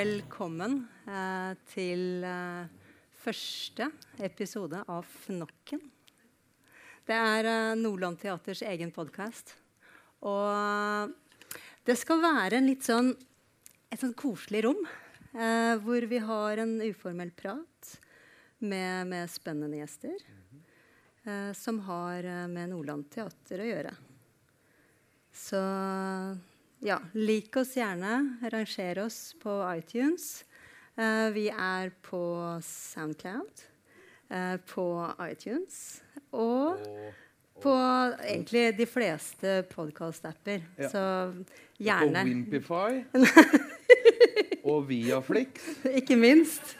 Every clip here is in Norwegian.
velkommen eh, til eh, første episode av Fnokken. Det er eh, Nordland Teaters egen podkast. Og eh, det skal være sånn, et sånn koselig rom eh, hvor vi har en uformell prat med, med spennende gjester eh, som har med Nordland Teater å gjøre. Så ja, lik oss gjerne. Ranger oss på iTunes. Uh, vi er på Soundcloud, uh, på iTunes og, og på og, egentlig de fleste podkast-apper. Ja. Så gjerne. Og Wimpify. og Viaflix. Ikke minst.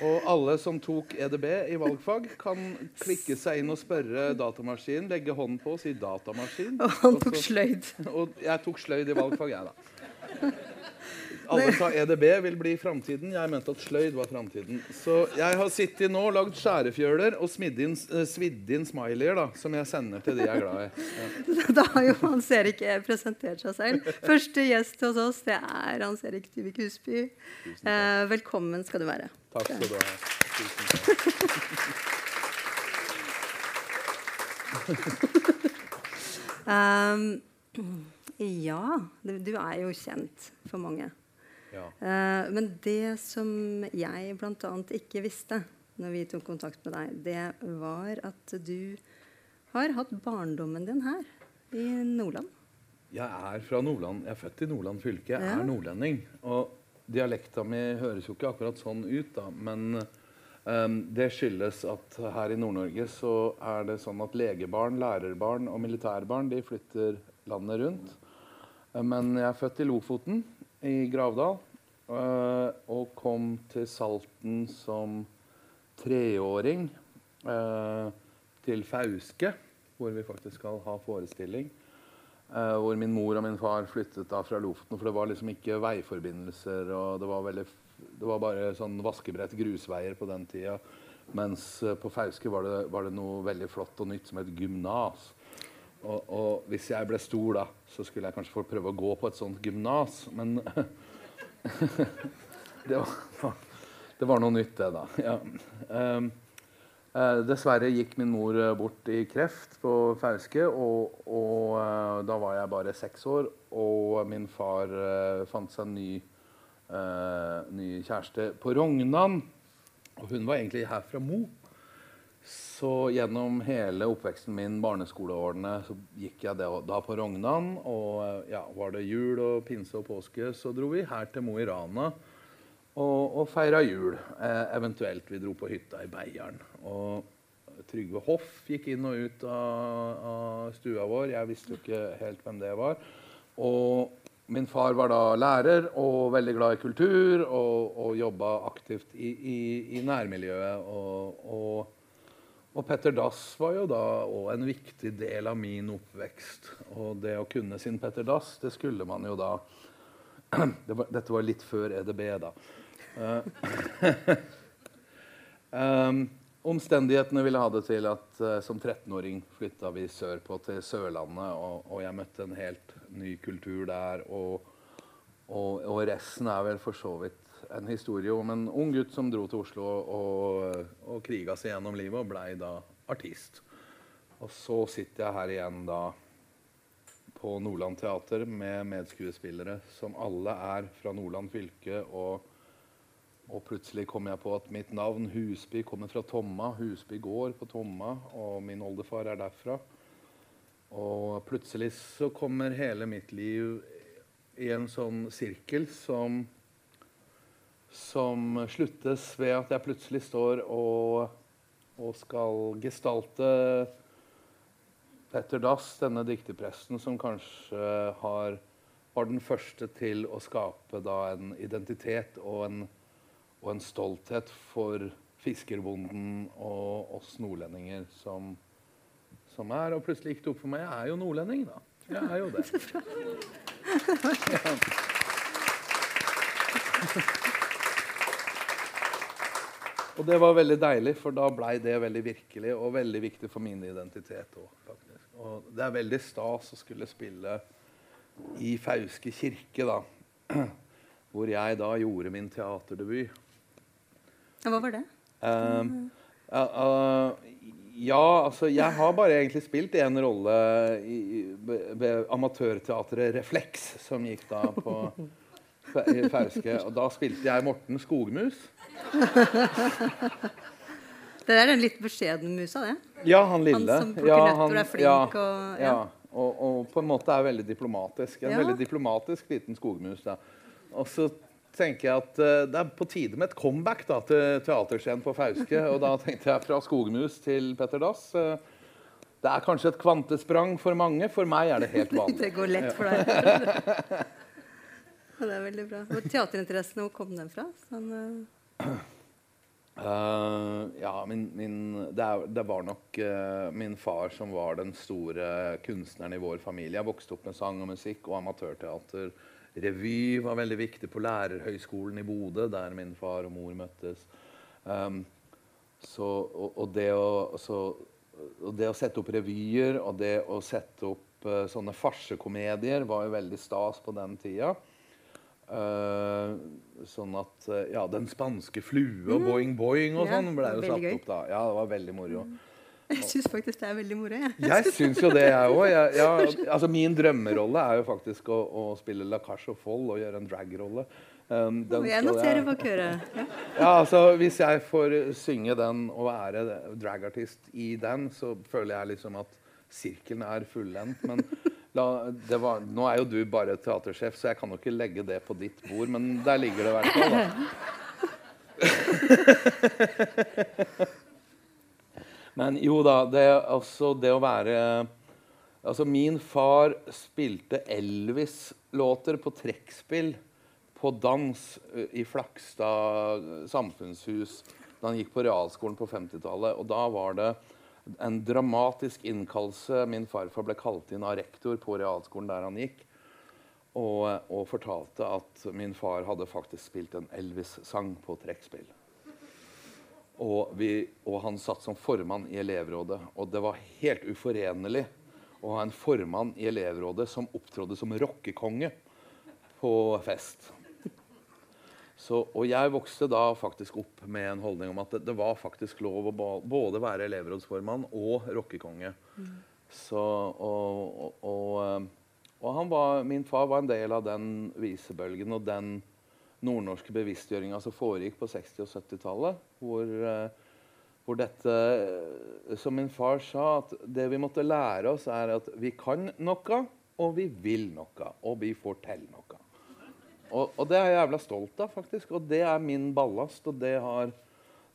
Og alle som tok EDB i valgfag, kan klikke seg inn og spørre datamaskinen. Legge hånden på og si 'datamaskin'. Og han tok sløyd. Og jeg tok sløyd i valgfag, jeg, da. Alle sa EDB vil bli framtiden. Jeg mente at sløyd var framtiden. Så jeg har sittet nå og lagd skjærefjøler og svidd inn, svidd inn smileyer da, som jeg sender til de jeg er glad i. Ja. Da har jo Hans Erik presentert seg selv. Første gjest hos oss det er Hans Erik Dyvik Husby. Uh, velkommen skal du være. Takk skal du ha. um, ja, du, du er jo kjent for mange. Ja. Uh, men det som jeg bl.a. ikke visste når vi tok kontakt med deg, det var at du har hatt barndommen din her i Nordland. Jeg er fra Nordland. Jeg er født i Nordland fylke. Jeg ja. er nordlending. Og dialekta mi høres jo ikke akkurat sånn ut, da. Men um, det skyldes at her i Nord-Norge så er det sånn at legebarn, lærerbarn og militærbarn de flytter landet rundt. Men jeg er født i Lofoten i Gravdal. Uh, og kom til Salten som treåring uh, til Fauske, hvor vi faktisk skal ha forestilling. Uh, hvor min mor og min far flyttet da fra Lofoten. For det var liksom ikke veiforbindelser. og Det var, veldig, det var bare sånn vaskebrett grusveier på den tida. Mens på Fauske var det, var det, noe veldig flott og nytt som het gymnas. Og, og, hvis jeg ble stor, da, så skulle jeg kanskje få prøve å gå på et sånt gymnas. Men det, var, det, var, noe nytt, det, da. Ja. Um, uh, dessverre gikk min mor eh, bort i kreft på Fauske, og, og uh, da var jeg bare seks år. Og min far uh, fant seg en ny, ny kjæreste på Rognan. Og hun var egentlig her fra Mo. Så gjennom hele oppveksten min, barneskoleårene, så gikk jeg da på Rognan. Og ja, var det jul og pinse og påske, så dro vi her til Mo i Rana og, og feira jul. Eh, eventuelt vi dro på hytta i Beiarn. Og Trygve Hoff gikk inn og ut av, av, stua vår. Jeg visste jo ikke helt hvem det var. Og min far var da lærer og veldig glad i kultur og, og jobba aktivt i, i, i nærmiljøet. og, og og Petter Dass var jo da òg en viktig del av min oppvekst. Og det å kunne sin Petter Dass, det skulle man jo da det var, Dette var litt før EDB, da. um, omstendighetene ville ha det til at uh, som 13-åring flytta vi sørpå til Sørlandet. Og, og, jeg møtte en helt ny kultur der. Og, og, og resten er vel for så vidt en historie om en ung gutt som dro til Oslo og, og kriga seg gjennom livet og blei da artist. Og så sitter jeg her igjen da på Nordland Teater med medskuespillere som alle er fra Nordland fylke. Og, og plutselig kom jeg på at mitt navn, Husby, kommer fra Tomma. Husby gård på Tomma, og min oldefar er derfra. Og plutselig så kommer hele mitt liv i en sånn sirkel som som sluttes ved at jeg plutselig står og, og skal gestalte Petter Dass, denne dikterpresten som kanskje har, var den første til å skape da, en identitet og en, og en, stolthet for fiskerbonden og oss nordlendinger som, som, er. Og plutselig gikk det opp for meg jeg er jo nordlending, da. Jeg er jo det. Ja. Og det var veldig deilig, for da blei det veldig virkelig og veldig viktig for min identitet òg. Og det er veldig stas å skulle spille i Fauske kirke, da. hvor jeg da gjorde min teaterdebut. Hva var det? Um, uh, uh, ja, altså Jeg har bare egentlig spilt én rolle i, amatørteatret Refleks, som gikk da på Fauske. Og da spilte jeg Morten Skogmus. Det er den litt beskjedne musa, det? Ja, han lille. Han som plukker ja, nøtter og er flink ja, og ja. Og, og, på en måte er veldig diplomatisk. En veldig diplomatisk liten skogmus. da. Og så tenker jeg at uh, det er på tide med et comeback da, til teaterscenen på Fauske. Og da tenkte jeg fra skogmus til Petter Dass. Uh, det er kanskje et kvantesprang for mange. For meg er det helt vanlig. Det går lett for deg. Ja, det er veldig bra. Hvor teaterinteressen, hvor kom den fra? Sånn, uh... Uh, ja, min, min, det, er, det var nok uh, min far som var den store kunstneren i vår familie. Jeg vokste opp med sang og musikk og amatørteater. Revy var veldig viktig på Lærerhøgskolen i Bodø, der min far og mor møttes. Um, så, og, og, det å, så, og det å sette opp revyer og det å sette opp uh, sånne farsekomedier var jo veldig stas på den tida. Eh, sånn at eh, Ja, Den spanske flue og boing boing og Mm. Sånn ble jo satt gøy. opp da. Ja, det var veldig moro. Jeg syns faktisk det er veldig moro. Jeg. Jeg syns jo det, jeg òg. Altså, min drømmerolle er jo faktisk å, å spille La og Foll og gjøre en dragrolle. Um, den jeg noterer bak øret. Ja. Ja, altså Hvis jeg får synge den og være dragartist i den, så føler jeg liksom at sirkelen er fullendt. Men la, var, nå er jo du bare teatersjef, så jeg kan jo ikke legge det på ditt bord. Men der ligger det i hvert fall. Men jo da, det, er altså, det å være Altså, min far spilte Elvis-låter på trekkspill på dans i Flakstad samfunnshus da han gikk på realskolen på 50-tallet. Og da var det en dramatisk innkallelse. Min farfar ble kalt inn av rektor på realskolen der han gikk. Og, og fortalte at min far hadde faktisk spilt en Elvis-sang på trekkspill. Og, vi, og han satt som formann i elevrådet. Og det var helt uforenlig å ha en formann i elevrådet som opptrådde som rockekonge på fest. Så, og jeg vokste da faktisk opp med en holdning om at det, det var faktisk lov å både være elevrådsformann og rockekonge. Så, og, og, og, eh, var, min far var en del av den visebølgen og den nordnorske bevisstgjøringa som foregikk på 60- og 70-tallet. Hvor, eh, hvor dette eh, Som min far sa, at det vi måtte lære oss, er at vi kan noe, og vi vil noe, og vi får til noe. Og, og det er jeg jævla stolt av, faktisk. Og det er min ballast. Og det har,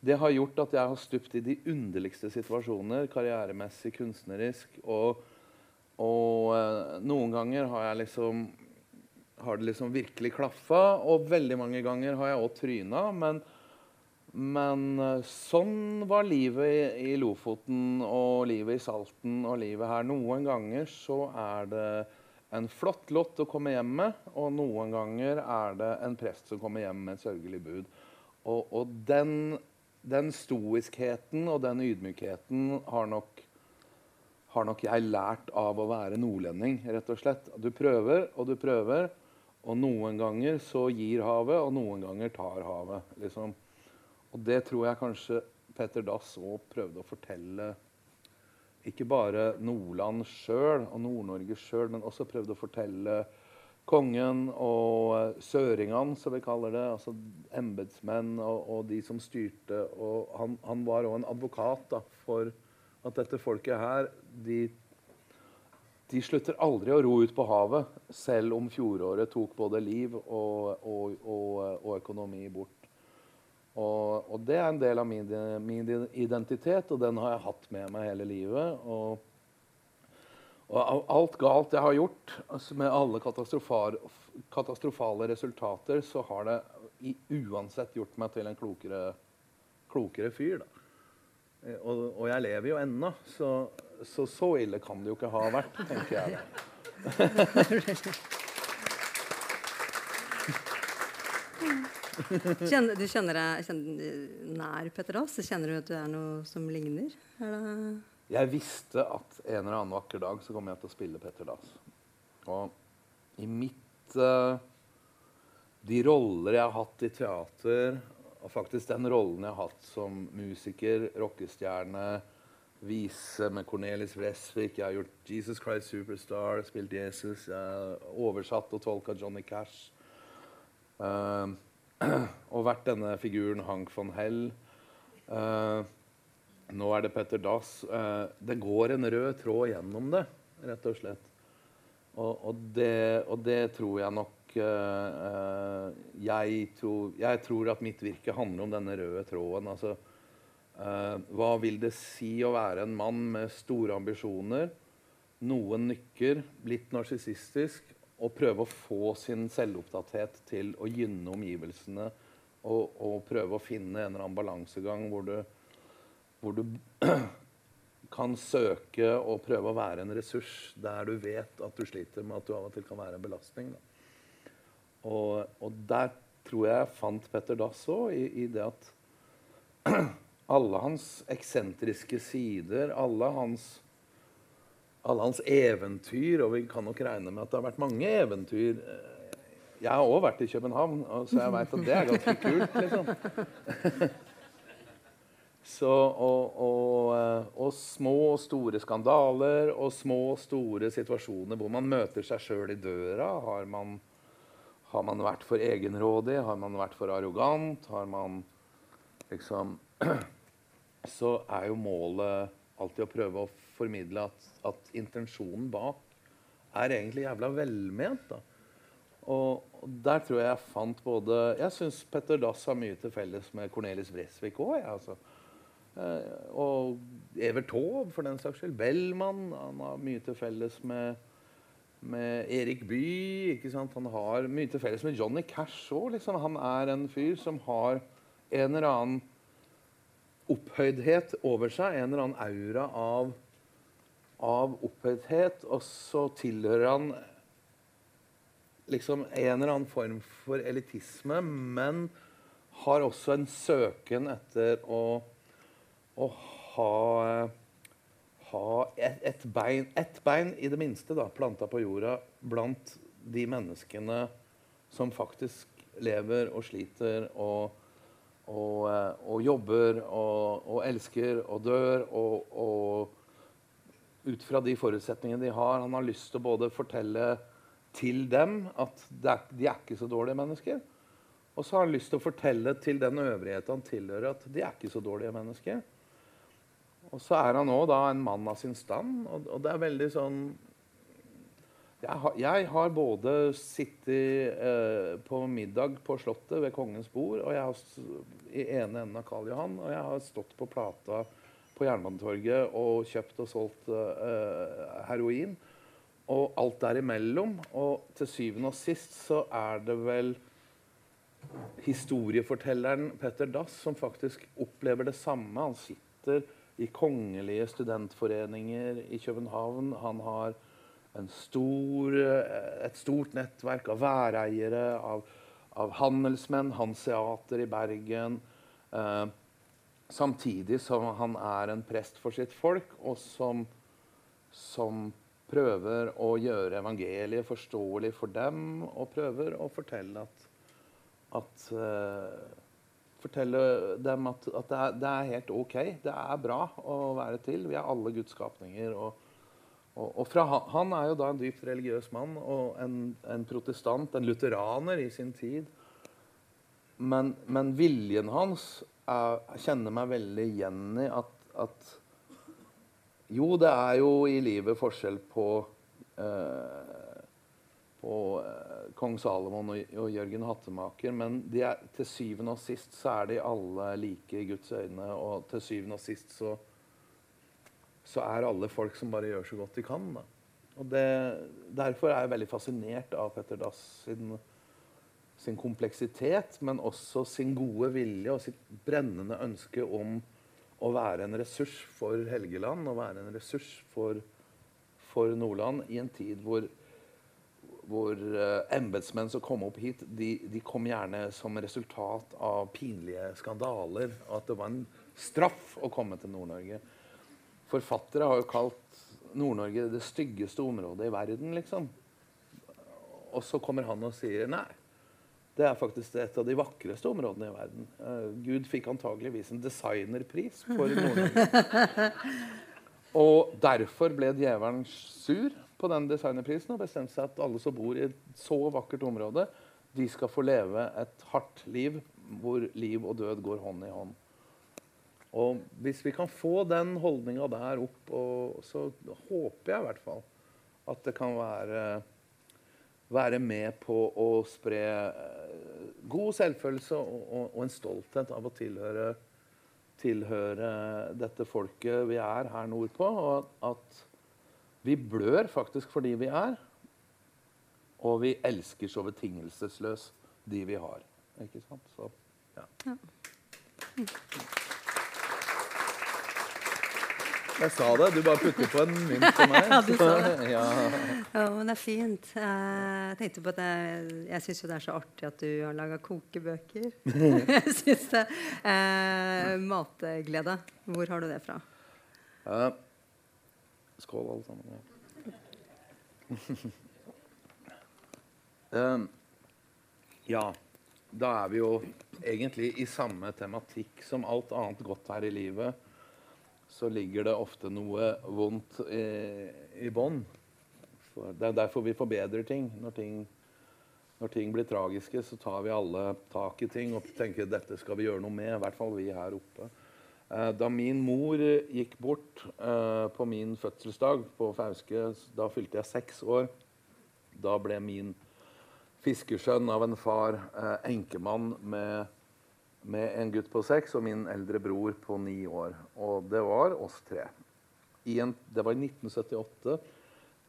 det har gjort at jeg har stupt i de underligste situasjoner karrieremessig, kunstnerisk. Og, og eh, noen ganger har jeg liksom har det liksom virkelig klaffa, og veldig mange ganger har jeg òg tryna. Men, men eh, sånn var livet i, i Lofoten og livet i Salten og livet her. Noen ganger så er det en flott lott å komme hjem med, og noen ganger er det en prest som kommer hjem med et sørgelig bud. Og, og den, den stoiskheten og den ydmykheten har nok, har nok jeg lært av å være nordlending, rett og slett. Du prøver og du prøver, og noen ganger så gir havet, og noen ganger tar havet. liksom. Og det tror jeg kanskje Petter Dass òg prøvde å fortelle ikke bare Nordland sjøl og Nord-Norge sjøl, men også prøvde å fortelle kongen og eh, søringene, som vi kaller det, altså embetsmenn og, og de som styrte. Og han, han var òg en advokat da, for at dette folket her, de, de slutter aldri å ro ut på havet, selv om fjoråret tok både liv og, og, og økonomi bort. Og, og det er en del av min, min identitet, og den har jeg hatt med meg hele livet. Og, og alt galt jeg har gjort, altså med alle katastrofale, resultater, så har det i, uansett gjort meg til en klokere, klokere fyr. Eh, Og, og jeg lever jo ennå, så, så så ille kan det jo ikke ha vært, tenker jeg. Kjenner, du kjenner deg kjenner, nær Petter Dass? Kjenner du at du er noe som ligner? Er Jeg visste at en eller annen vakker dag så kommer jeg til å spille Petter Dass. Og i mitt uh, de roller jeg har hatt i teater, og faktisk den rollen jeg har hatt som musiker, rockestjerne, vise med Cornelis Vresvik, jeg har gjort Jesus Christ Superstar, spilt Jesus, jeg har oversatt og tolka Johnny Cash. Uh, og vært denne figuren Hank von Hell. Uh, nå er det Petter Dass. Uh, det går en rød tråd gjennom det, rett og slett. Og, og, det, og det, tror jeg nok jeg tror, jeg, tror, at mitt virke handler om denne røde tråden. Altså, hva vil det si å være en mann med store ambisjoner, noen nykker, blitt narsissistisk, å prøve å få sin selvopptatthet til å gynne omgivelsene og, og, prøve å finne en eller annen balansegang hvor du, hvor du kan søke og prøve å være en ressurs der du vet at du sliter med at du av og til kan være en belastning. Og, og, der tror jeg fant Petter Dass òg, i, i, det at alle hans eksentriske sider, alle hans alle hans eventyr, og vi kan nok regne med at det har vært mange eventyr. Jeg har òg vært i København, så jeg veit at det er ganske kult, liksom. Så, og, og, eh, og, små og store skandaler og små og store situasjoner hvor man møter seg sjøl i døra. Har man, har man, vært for egenrådig? Har man vært for arrogant? Har man liksom Så er jo målet alltid å prøve å formidle at, at intensjonen bak er egentlig jævla velment. da. Og, der tror jeg jeg fant både Jeg syns Petter Dass har mye til felles med Cornelis Vresvik òg. Altså. Eh, og Evert Taube, for den saks skyld. Bellman. Han har mye til felles med, med Erik Bye. Han har mye til felles med Johnny Cash òg. Liksom. Han er en fyr som har en eller annen opphøydhet over seg, en eller annen aura av av opphøydhet, og så tilhører han liksom en eller annen form for elitisme, men har også en søken etter å, å ha, ha et, et, bein, et, bein, i det minste, da, planta på jorda blant de menneskene som faktisk lever og sliter og, og, og jobber og, og, elsker og dør og ut fra de forutsetningene de har. Han har lyst til å både fortelle til dem at de er ikke så dårlige mennesker. Og så har han lyst til å fortelle til den øvrigheten han tilhører, at de er ikke så dårlige mennesker. Og så er han òg en mann av sin stand, og, og det er veldig sånn jeg har, jeg har både sittet eh, på middag på Slottet ved Kongens bord og jeg har i ene enden av Karl Johan, og jeg har stått på plata på Jernbanetorget og kjøpt og solgt uh, heroin. Og alt derimellom. Og til syvende og sist så er det vel historiefortelleren Petter Dass som faktisk opplever det samme. Han sitter i kongelige studentforeninger i København. Han har stor, et stort nettverk av væreiere, av, av handelsmenn, Hanseater i Bergen. Uh, Samtidig som han er en prest for sitt folk, og som, som prøver å gjøre evangeliet forståelig for dem, og prøver å fortelle at, at uh, Fortelle dem at, at det, er, det, er, helt OK. Det er bra å være til. Vi er alle Guds skapninger. Og, og, og fra, han er jo da en dypt religiøs mann og en, en protestant, en lutheraner i sin tid. Men, men viljen hans jeg kjenner meg veldig igjen i at, at, Jo, det er jo i livet forskjell på eh, på eh, kong Salomon og, og, Jørgen Hattemaker, men er, til syvende og sist så er de alle like i Guds øyne. Og til syvende og sist så, så er alle folk som bare gjør så godt de kan. Da. Og det, Derfor er jeg veldig fascinert av Petter Dass sin sin kompleksitet, men også sin gode vilje og sitt brennende ønske om å være en ressurs for Helgeland og være en ressurs for, for Nordland i en tid hvor, hvor uh, embetsmenn som kom opp hit, de, de, kom gjerne som resultat av pinlige skandaler. At det var en straff å komme til Nord-Norge. Forfattere har jo kalt Nord-Norge det styggeste området i verden, liksom. Og så kommer han og sier nei. Det er faktisk et av de vakreste områdene i verden. Uh, Gud fikk antageligvis en designerpris for Nord-Norge. Og derfor ble djevelen sur på den designerprisen og bestemte seg at alle som bor i et så vakkert område, de skal få leve et hardt liv hvor liv og død går hånd i hånd. Og hvis vi kan få den holdninga der opp, og, så håper jeg i hvert fall at det kan være, være med på å spre eh, god selvfølelse og, og, og en stolthet av å tilhøre, tilhøre, dette folket vi er her nordpå. Og at vi blør faktisk for de vi er. Og vi elsker så betingelsesløst de vi har. Ikke sant? Så, ja. ja. Jeg sa det. Du bare putter på en mynt på meg. ja, du sa det. ja. ja, men det er fint. Jeg tenkte på at jeg, jeg syns jo det er så artig at du har laga kokebøker. jeg syns det. Eh, matglede. Hvor har du det fra? Uh, skål, alle sammen. um, ja. Da er vi jo egentlig i samme tematikk som alt annet godt her i livet så ligger det ofte noe vondt i, i bånn. Det er derfor vi forbedrer ting. Når, ting. når, ting. blir tragiske, så tar vi alle tak i ting og tenker dette skal vi gjøre noe med. I hvert fall vi her oppe. Eh, da min mor gikk bort eh, på min fødselsdag på Fauske, da fylte jeg seks år. Da ble min fiskersønn av en far eh, enkemann med med en gutt på seks og min eldre bror på ni år. Og det var oss tre. En, det var i 1978.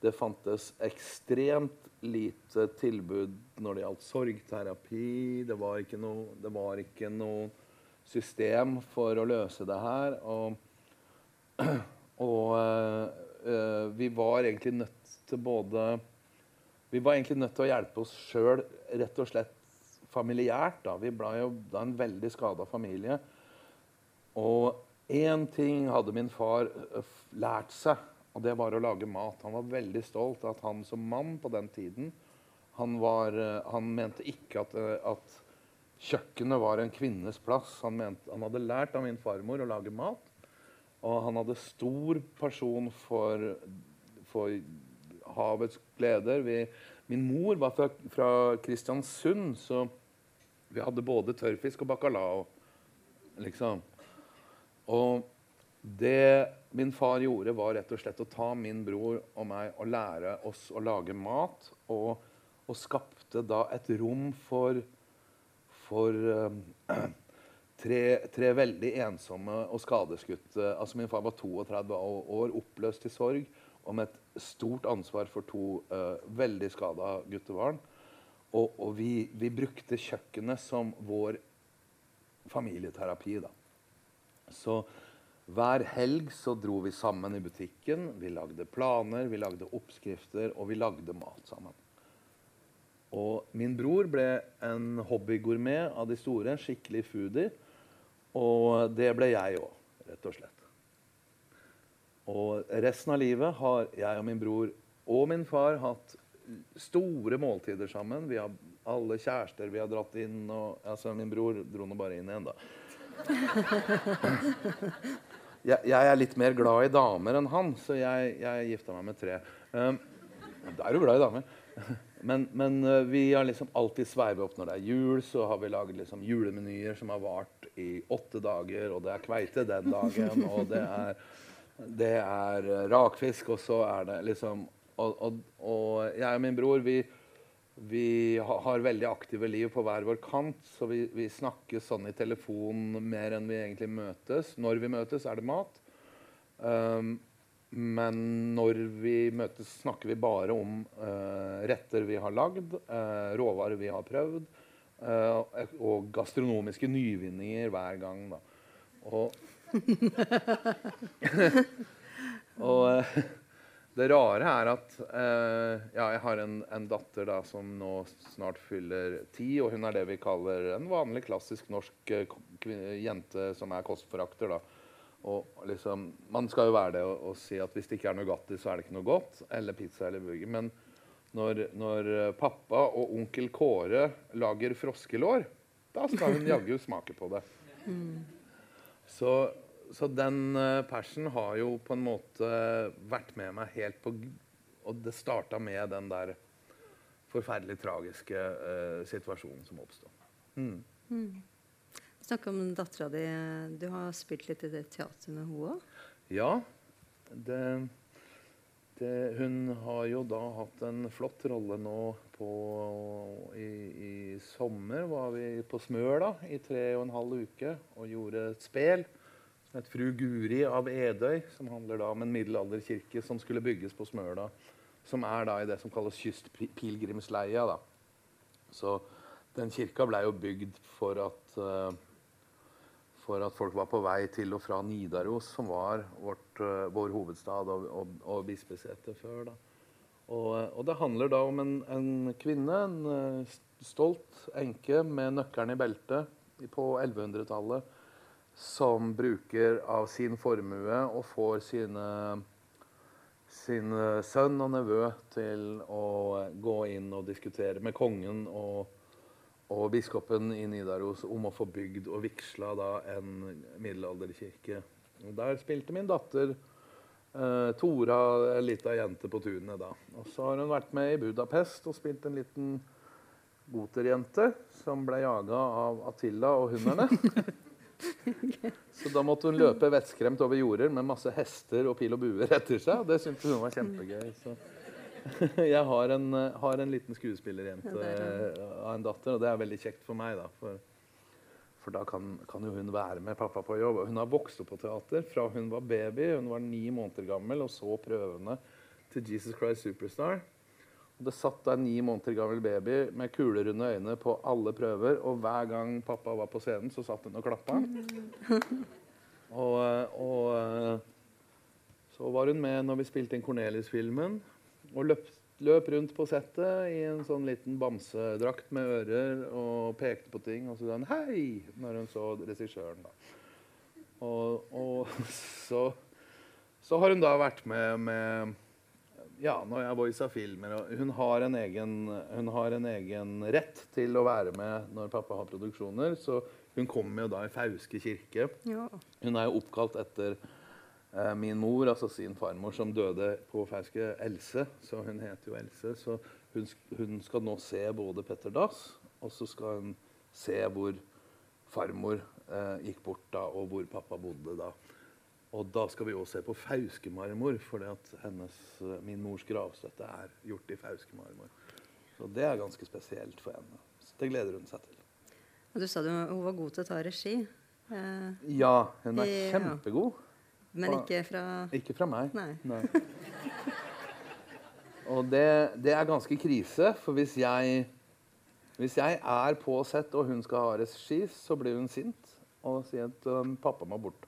Det fantes ekstremt lite tilbud når det gjaldt sorgterapi. Det var ikke noe, det var ikke noe system for å løse det her. Og, og øh, vi var egentlig nødt til både Vi var egentlig nødt til å hjelpe oss sjøl rett og slett familiært. da. Vi ble jo da en veldig skada familie. Og én ting hadde min far eh, lært seg, og det var å lage mat. Han var veldig stolt av at han som mann på den tiden Han, var, eh, han mente ikke at, eh, at, kjøkkenet var en kvinnes plass. Han, mente, han hadde lært av min farmor å lage mat. Og han hadde stor person for, for havets gleder. Vi, min mor var fra, fra Kristiansund, så vi hadde både tørrfisk og bacalao. Liksom. Og det min far gjorde, var rett og slett å ta min bror og meg og lære oss å lage mat. Og, og skapte da et rom for, for um, tre, tre, veldig ensomme og skadeskutte Altså Min far var 32 år, oppløst i sorg, og med et stort ansvar for to uh, veldig skada guttebarn. Og, og vi, vi, brukte kjøkkenet som vår familieterapi. da. Så hver helg så dro vi sammen i butikken. Vi lagde planer, vi lagde oppskrifter, og vi lagde mat sammen. Og min bror ble en hobbygourmet av de store, en skikkelig foodie. Og det ble jeg òg, rett og slett. Og resten av livet har jeg og min bror og min far hatt store måltider sammen. Vi har alle kjærester vi har dratt inn. Og, altså, min bror dro nå bare inn igjen, da. Jeg, jeg, er litt mer glad i damer enn han, så jeg, jeg gifta meg med tre. Um, da er du glad i damer. Men, men uh, vi har liksom alltid sveivet opp når det er jul. Så har vi laget liksom julemenyer som har vart i åtte dager. Og det er kveite den dagen, og det er, det er uh, rakfisk, og så er det liksom og, og, og, jeg og min bror vi, vi har veldig aktive liv på hver vår kant. Så vi, vi snakker sånn i telefon mer enn vi egentlig møtes. Når vi møtes, er det mat. Um, men når vi møtes, snakker vi bare om uh, retter vi har lagd, uh, råvarer vi har prøvd, uh, og gastronomiske nyvinninger hver gang. Da. Og, og det rare er at eh, ja, jeg har en, en datter da, som nå snart fyller ti. Og hun er det vi kaller en vanlig, klassisk norsk eh, jente som er kostforakter. da. Og liksom, Man skal jo være det og, og si at hvis det ikke er Nugatti, så er det ikke noe godt. Eller pizza eller burger. Men når, når eh, pappa og onkel Kåre lager froskelår, da skal hun jaggu smake på det. Så, så den uh, persen har jo på en måte vært med meg helt på Og det starta med den der forferdelig tragiske uh, situasjonen som oppsto. Mm. Snakk om dattera di. Du har spilt litt i det teatret med henne òg? Ja, det, det Hun har jo da hatt en flott rolle nå på i, I sommer var vi på Smøla i tre og en halv uke og gjorde et spel het 'Fru Guri av Edøy', som handler da om en middelalderkirke som skulle bygges på Smøla. Som er da i det som kalles kystpilegrimsleia. Så den kirka blei jo bygd for at uh, for at folk var på vei til og fra Nidaros, som var vårt, uh, vår hovedstad og, og, og bispesete før. Da. Og, og det handler da om en, en kvinne, en eh, stolt enke med nøkkelen i beltet på 1100-tallet, som bruker av sin formue og får sine sin eh, sønn og nevø til å gå inn og diskutere med kongen og, og biskopen i Nidaros om å få bygd og vigsla en middelalderkirke. Der spilte min datter eh, Tora, ei lita jente på tunet da. Og så har hun vært med i Budapest og spilt en liten goterjente som ble jaga av Attila og hunderne. Så da måtte hun løpe vettskremt over jorder med masse hester og pil og buer etter seg. Og det syntes hun var kjempegøy. Så jeg har en, har en liten skuespillerjente er eh, av en datter, og det er veldig kjekt for meg. da. For, for da kan, kan jo hun være med pappa på jobb. Hun har vokst opp på teater fra hun var baby. Hun var ni måneder gammel og så prøvene til Jesus Christ Superstar. Det satt en ni måneder gammel baby med kulerunde øyne på alle prøver. Og hver gang pappa var på scenen, så satt hun og klappa. Og, og eh, så var hun med når vi spilte inn Cornelius-filmen. Og løp, løp rundt på settet i en sånn liten bamsedrakt med ører og pekte på ting. Og så sa hun 'hei' når hun så regissøren. da. Og, og så, så har hun da vært med med ja, når jeg voisa filmer. Hun, har en egen, hun har en egen rett til å være med når pappa har produksjoner. Så hun kommer jo da i Fauske kirke. Ja. Hun er jo oppkalt etter eh, min mor, altså sin farmor, som døde på Fauske, Else. Så hun heter jo Else. Så hun, hun skal nå se både Petter Dass, og så skal hun se hvor farmor eh, gikk bort da, og hvor pappa bodde da. Og da skal vi også se på Fauske-marmor, for min mors gravstøtte er gjort i Fauske-marmor. Så det er ganske spesielt for henne. Så det gleder hun seg til. Og du sa du, hun var god til å ta regi, eh, Ja, hun er i, kjempegod. men ikke fra Ikke fra meg. Nei. Og det, det er ganske krise, for hvis jeg, hvis jeg er på sett og hun skal ha regi, så blir hun sint og sier at um, pappa må bort.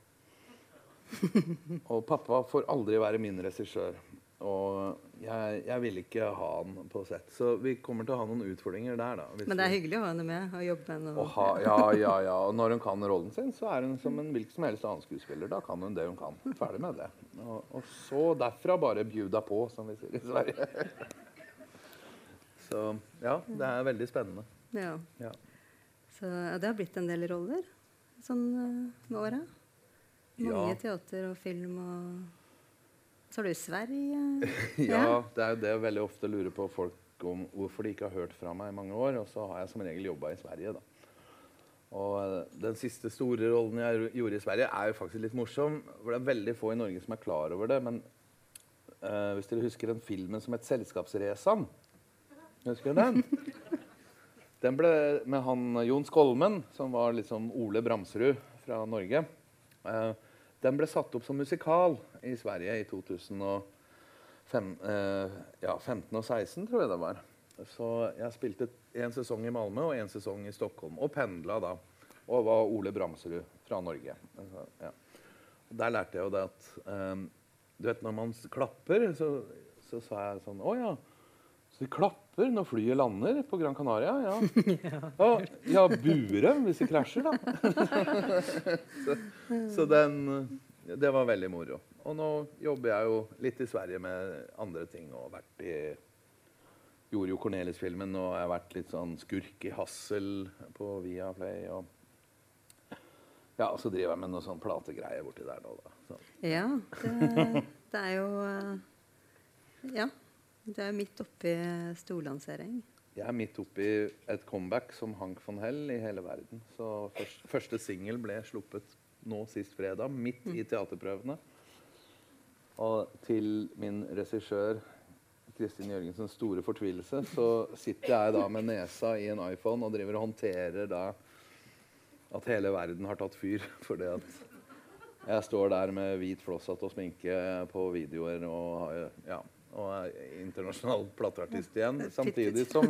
Og pappa får aldri være min regissør. Og jeg, jeg vil ikke ha han på sett. Så vi kommer til å ha noen utfordringer der, da. Men det er hyggelig å ha henne med og jobbe med henne. ha, ja, ja, ja. Og når hun kan rollen sin, så er hun som en hvilken som helst annen skuespiller. Da kan hun det hun kan. Ferdig med det. Og, og så derfra bare bjuda på, som vi sier i Sverige. Så ja, det er veldig spennende. Ja. Ja. Så det har blitt en del roller sånn eh, med åra. Mange Ja. teater og film og Så er du Sverige. ja, det er jo det jeg veldig ofte lurer på folk om hvorfor de ikke har hørt fra meg i mange år. Og så har jeg som regel jobba i Sverige, da. Og eh, den siste store rollen jeg gjorde i Sverige, er jo faktisk litt morsom. For det er veldig få i Norge som er klar over det. Men uh, hvis dere husker den filmen som het 'Selskapsresan' Husker dere den? Den ble med han Jon Skolmen, som var liksom Ole Bramsrud fra Norge. Eh, den ble satt opp som musikal i Sverige i 2015 eh, ja, og 16, tror jeg det var. Så jeg spilte en sesong i Malmö og en sesong i Stockholm. Og pendla da. Og var Ole Bramsrud fra Norge. Altså, ja. Der lærte jeg jo det at eh, Du vet, når man klapper, så, så sa jeg sånn Å ja. Så vi klapper når flyet lander på Gran Canaria? Ja. Ja, ja buer dem hvis de krasjer, da. så, så den Det var veldig moro. Og nå jobber jeg jo litt i Sverige med andre ting og vært i gjorde jo Cornelis-filmen, og jeg har vært litt sånn skurk i Hassel på Viaplay. Og ja, så driver jeg med noe sånn plategreier borti der nå, da. Så. Ja, det, det er jo eh, Ja. Det er midt oppi storlansering. Jeg er midt oppi et comeback som Hank von Hell i hele verden. Så først, første singel ble sluppet nå sist fredag, midt i teaterprøvene. Og til min regissør Kristin Jørgensens store fortvilelse så sitter jeg da med nesa i en iPhone og driver og håndterer da at hele verden har tatt fyr. Fordi at jeg står der med hvit flosshatt og sminke på videoer og, ja, og er internasjonal plateartist igjen. Samtidig som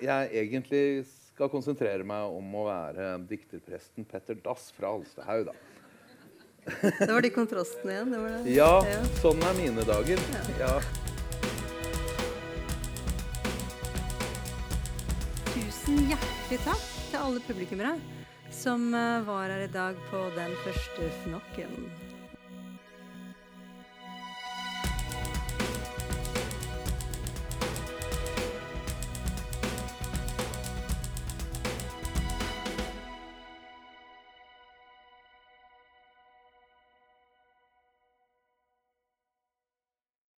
jeg egentlig skal konsentrere meg om å være dikterpresten Petter Dass fra Alstahaug. da. Det var de kontrastene igjen. Det var det. Ja, Ja. sånn er mine dager. Ja. Tusen hjertelig takk til alle publikummere som eh, var her i dag på den første fnokken.